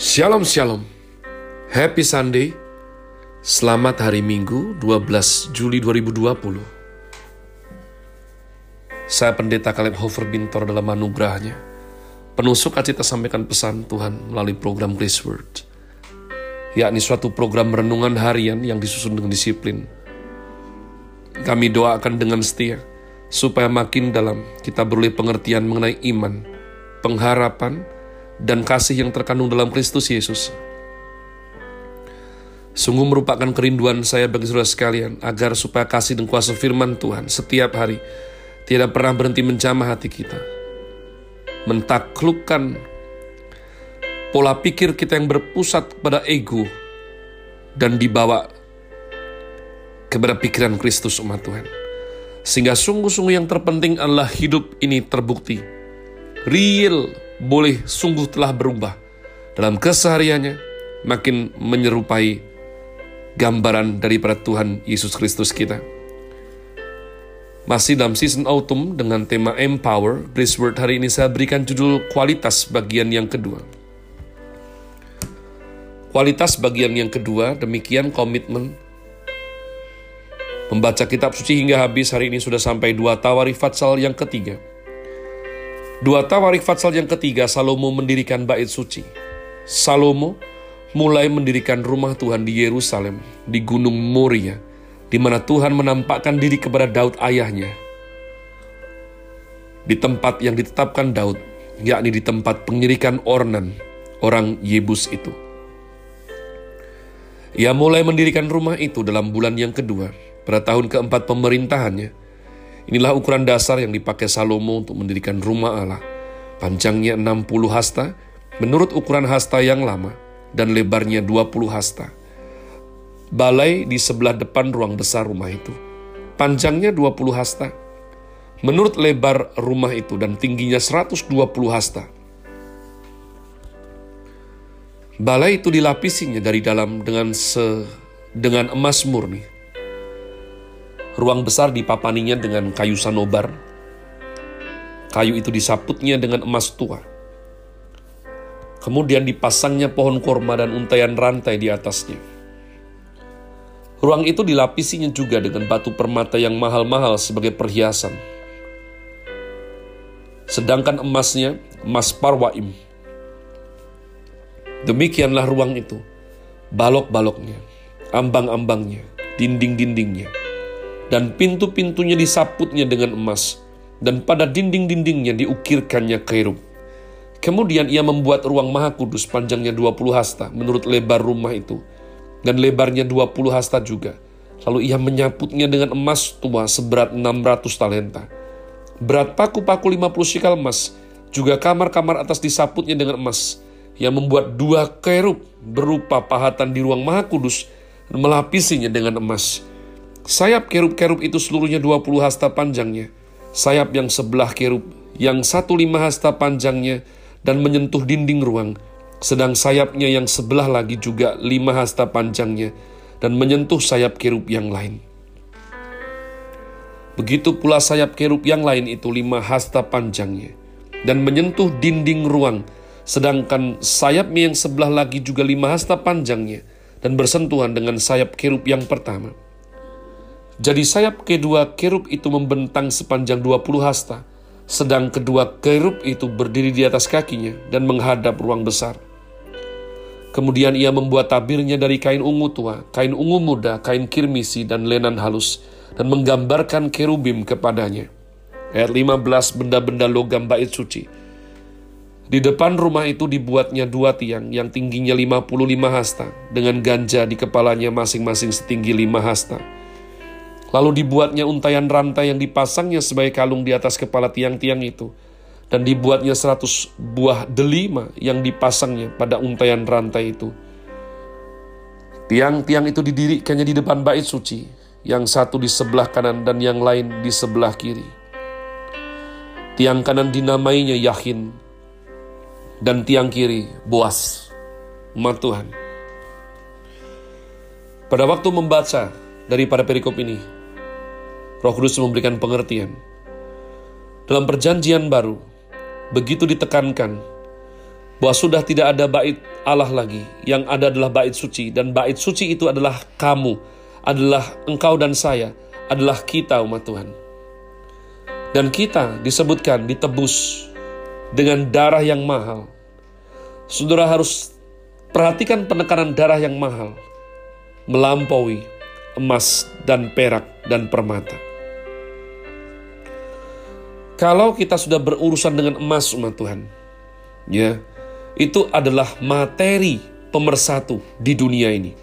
Shalom Shalom. Happy Sunday. Selamat hari Minggu 12 Juli 2020 Saya pendeta Kaleb Hofer Bintor dalam anugerahnya. Penuh sukacita sampaikan pesan Tuhan melalui program Grace Word. Yakni suatu program renungan harian yang disusun dengan disiplin. Kami doakan dengan setia supaya makin dalam kita beroleh pengertian mengenai iman, pengharapan, dan kasih yang terkandung dalam Kristus Yesus. Sungguh merupakan kerinduan saya bagi saudara sekalian agar supaya kasih dan kuasa firman Tuhan setiap hari tidak pernah berhenti menjamah hati kita. Mentaklukkan pola pikir kita yang berpusat pada ego dan dibawa kepada pikiran Kristus umat Tuhan. Sehingga sungguh-sungguh yang terpenting adalah hidup ini terbukti. Real boleh sungguh telah berubah dalam kesehariannya makin menyerupai gambaran daripada Tuhan Yesus Kristus kita. Masih dalam season autumn dengan tema Empower, Grace Word hari ini saya berikan judul kualitas bagian yang kedua. Kualitas bagian yang kedua, demikian komitmen Membaca kitab suci hingga habis hari ini sudah sampai dua Tawarikh Fatsal yang ketiga. Dua Tawarik Fatsal yang ketiga, Salomo mendirikan bait suci. Salomo mulai mendirikan rumah Tuhan di Yerusalem, di Gunung Moria, di mana Tuhan menampakkan diri kepada Daud ayahnya. Di tempat yang ditetapkan Daud, yakni di tempat pengirikan Ornan, orang Yebus itu. Ia mulai mendirikan rumah itu dalam bulan yang kedua, pada tahun keempat pemerintahannya, Inilah ukuran dasar yang dipakai Salomo untuk mendirikan rumah Allah. Panjangnya 60 hasta, menurut ukuran hasta yang lama, dan lebarnya 20 hasta. Balai di sebelah depan ruang besar rumah itu. Panjangnya 20 hasta, menurut lebar rumah itu dan tingginya 120 hasta. Balai itu dilapisinya dari dalam dengan se dengan emas murni Ruang besar dipapaninya dengan kayu sanobar. Kayu itu disaputnya dengan emas tua. Kemudian dipasangnya pohon korma dan untayan rantai di atasnya. Ruang itu dilapisinya juga dengan batu permata yang mahal-mahal sebagai perhiasan. Sedangkan emasnya, emas parwaim. Demikianlah ruang itu, balok-baloknya, ambang-ambangnya, dinding-dindingnya, dan pintu-pintunya disaputnya dengan emas, dan pada dinding-dindingnya diukirkannya kerub. Kemudian ia membuat ruang maha kudus panjangnya 20 hasta menurut lebar rumah itu, dan lebarnya 20 hasta juga. Lalu ia menyaputnya dengan emas tua seberat 600 talenta. Berat paku-paku 50 sikal emas, juga kamar-kamar atas disaputnya dengan emas. Ia membuat dua kerub berupa pahatan di ruang maha kudus melapisinya dengan emas. Sayap kerub-kerub itu seluruhnya 20 hasta panjangnya. Sayap yang sebelah kerub, yang satu lima hasta panjangnya, dan menyentuh dinding ruang. Sedang sayapnya yang sebelah lagi juga lima hasta panjangnya, dan menyentuh sayap kerub yang lain. Begitu pula sayap kerub yang lain itu lima hasta panjangnya, dan menyentuh dinding ruang, sedangkan sayapnya yang sebelah lagi juga lima hasta panjangnya, dan bersentuhan dengan sayap kerub yang pertama. Jadi sayap kedua kerub itu membentang sepanjang 20 hasta, sedang kedua kerub itu berdiri di atas kakinya dan menghadap ruang besar. Kemudian ia membuat tabirnya dari kain ungu tua, kain ungu muda, kain kirmisi, dan lenan halus, dan menggambarkan kerubim kepadanya. Ayat 15 benda-benda logam bait suci. Di depan rumah itu dibuatnya dua tiang yang tingginya 55 hasta, dengan ganja di kepalanya masing-masing setinggi 5 hasta Lalu dibuatnya untayan rantai yang dipasangnya sebagai kalung di atas kepala tiang-tiang itu. Dan dibuatnya seratus buah delima yang dipasangnya pada untayan rantai itu. Tiang-tiang itu didirikannya di depan bait suci, yang satu di sebelah kanan dan yang lain di sebelah kiri. Tiang kanan dinamainya Yahin, dan tiang kiri Boas, umat Tuhan. Pada waktu membaca daripada perikop ini, Roh Kudus memberikan pengertian. Dalam perjanjian baru, begitu ditekankan bahwa sudah tidak ada bait Allah lagi, yang ada adalah bait suci, dan bait suci itu adalah kamu, adalah engkau dan saya, adalah kita umat Tuhan. Dan kita disebutkan ditebus dengan darah yang mahal. Saudara harus perhatikan penekanan darah yang mahal, melampaui emas dan perak dan permata. Kalau kita sudah berurusan dengan emas umat Tuhan, ya, itu adalah materi pemersatu di dunia ini.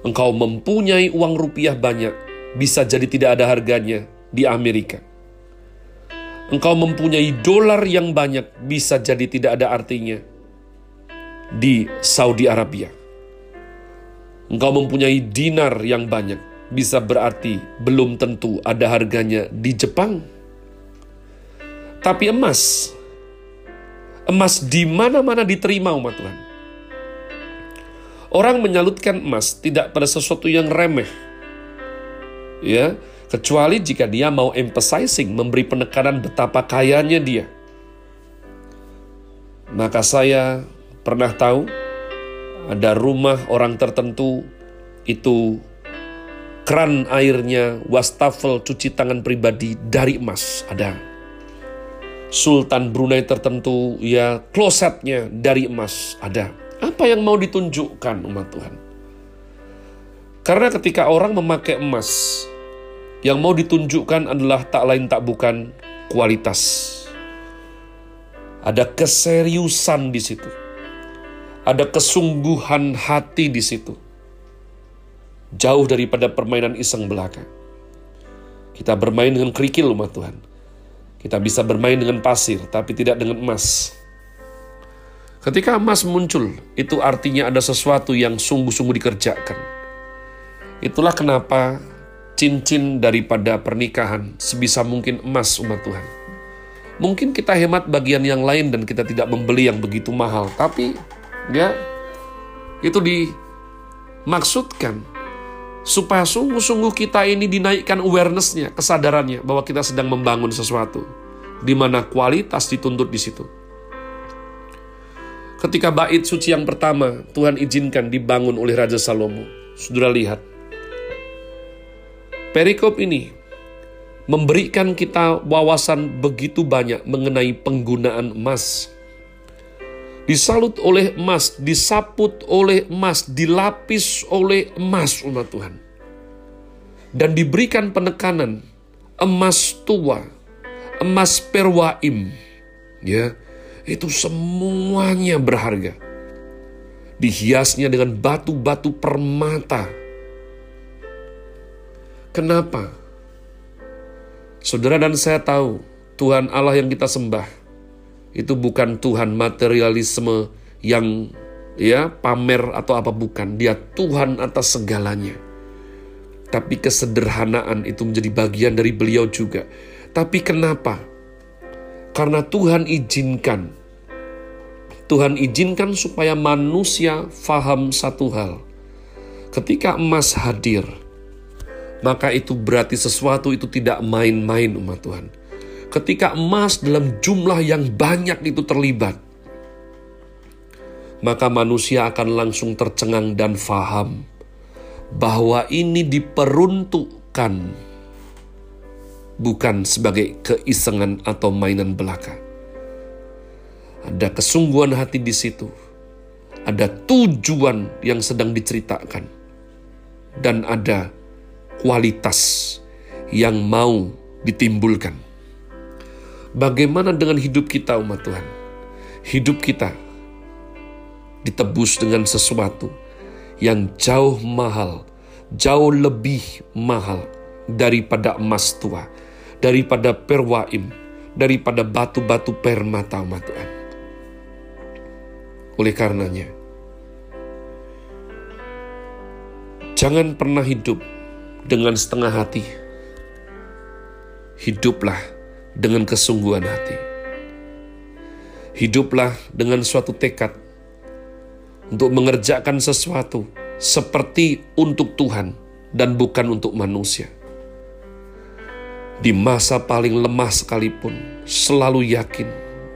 Engkau mempunyai uang rupiah banyak, bisa jadi tidak ada harganya di Amerika. Engkau mempunyai dolar yang banyak, bisa jadi tidak ada artinya di Saudi Arabia. Engkau mempunyai dinar yang banyak, bisa berarti belum tentu ada harganya di Jepang. Tapi emas Emas di mana-mana diterima umat Tuhan. Orang menyalutkan emas tidak pada sesuatu yang remeh. Ya, kecuali jika dia mau emphasizing, memberi penekanan betapa kayanya dia. Maka saya pernah tahu ada rumah orang tertentu itu keran airnya wastafel cuci tangan pribadi dari emas ada Sultan Brunei tertentu, ya klosetnya dari emas ada. Apa yang mau ditunjukkan umat Tuhan? Karena ketika orang memakai emas, yang mau ditunjukkan adalah tak lain tak bukan kualitas. Ada keseriusan di situ. Ada kesungguhan hati di situ. Jauh daripada permainan iseng belaka. Kita bermain dengan kerikil umat Tuhan kita bisa bermain dengan pasir, tapi tidak dengan emas. Ketika emas muncul, itu artinya ada sesuatu yang sungguh-sungguh dikerjakan. Itulah kenapa cincin daripada pernikahan sebisa mungkin emas umat Tuhan. Mungkin kita hemat bagian yang lain dan kita tidak membeli yang begitu mahal, tapi ya itu dimaksudkan supaya sungguh-sungguh kita ini dinaikkan awarenessnya, kesadarannya bahwa kita sedang membangun sesuatu, di mana kualitas dituntut di situ. Ketika bait suci yang pertama Tuhan izinkan dibangun oleh Raja Salomo, saudara lihat, perikop ini memberikan kita wawasan begitu banyak mengenai penggunaan emas disalut oleh emas, disaput oleh emas, dilapis oleh emas umat Tuhan. Dan diberikan penekanan emas tua, emas perwaim, ya, itu semuanya berharga. Dihiasnya dengan batu-batu permata. Kenapa? Saudara dan saya tahu Tuhan Allah yang kita sembah itu bukan Tuhan materialisme yang ya pamer atau apa bukan. Dia Tuhan atas segalanya. Tapi kesederhanaan itu menjadi bagian dari beliau juga. Tapi kenapa? Karena Tuhan izinkan. Tuhan izinkan supaya manusia faham satu hal. Ketika emas hadir, maka itu berarti sesuatu itu tidak main-main umat Tuhan ketika emas dalam jumlah yang banyak itu terlibat, maka manusia akan langsung tercengang dan faham bahwa ini diperuntukkan bukan sebagai keisengan atau mainan belaka. Ada kesungguhan hati di situ. Ada tujuan yang sedang diceritakan. Dan ada kualitas yang mau ditimbulkan. Bagaimana dengan hidup kita umat Tuhan? Hidup kita ditebus dengan sesuatu yang jauh mahal, jauh lebih mahal daripada emas tua, daripada perwaim, daripada batu-batu permata umat Tuhan. Oleh karenanya, jangan pernah hidup dengan setengah hati. Hiduplah dengan kesungguhan hati. Hiduplah dengan suatu tekad untuk mengerjakan sesuatu seperti untuk Tuhan dan bukan untuk manusia. Di masa paling lemah sekalipun, selalu yakin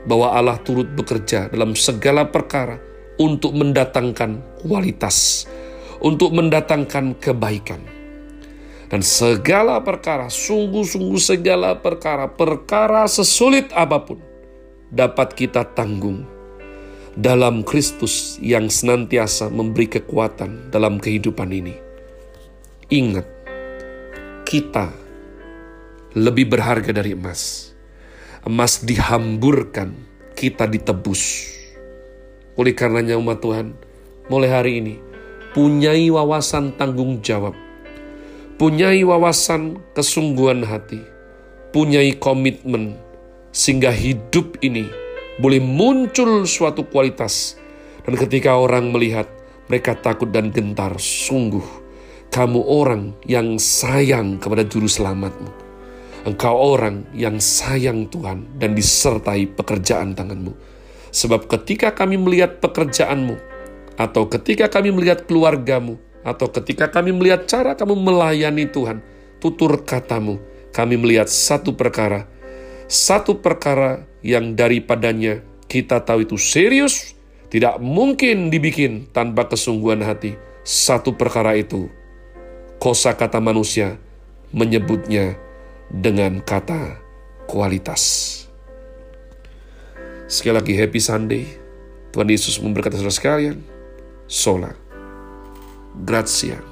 bahwa Allah turut bekerja dalam segala perkara untuk mendatangkan kualitas, untuk mendatangkan kebaikan. Dan segala perkara, sungguh-sungguh segala perkara, perkara sesulit apa pun, dapat kita tanggung dalam Kristus yang senantiasa memberi kekuatan dalam kehidupan ini. Ingat, kita lebih berharga dari emas. Emas dihamburkan, kita ditebus. Oleh karenanya umat Tuhan, mulai hari ini, punyai wawasan tanggung jawab, punyai wawasan kesungguhan hati, punyai komitmen, sehingga hidup ini boleh muncul suatu kualitas. Dan ketika orang melihat, mereka takut dan gentar, sungguh kamu orang yang sayang kepada juru selamatmu. Engkau orang yang sayang Tuhan dan disertai pekerjaan tanganmu. Sebab ketika kami melihat pekerjaanmu, atau ketika kami melihat keluargamu, atau ketika kami melihat cara kamu melayani Tuhan, tutur katamu, kami melihat satu perkara, satu perkara yang daripadanya kita tahu itu serius, tidak mungkin dibikin tanpa kesungguhan hati. Satu perkara itu kosa kata manusia menyebutnya dengan kata kualitas. Sekali lagi happy Sunday. Tuhan Yesus memberkati saudara sekalian. Sola. Grazie.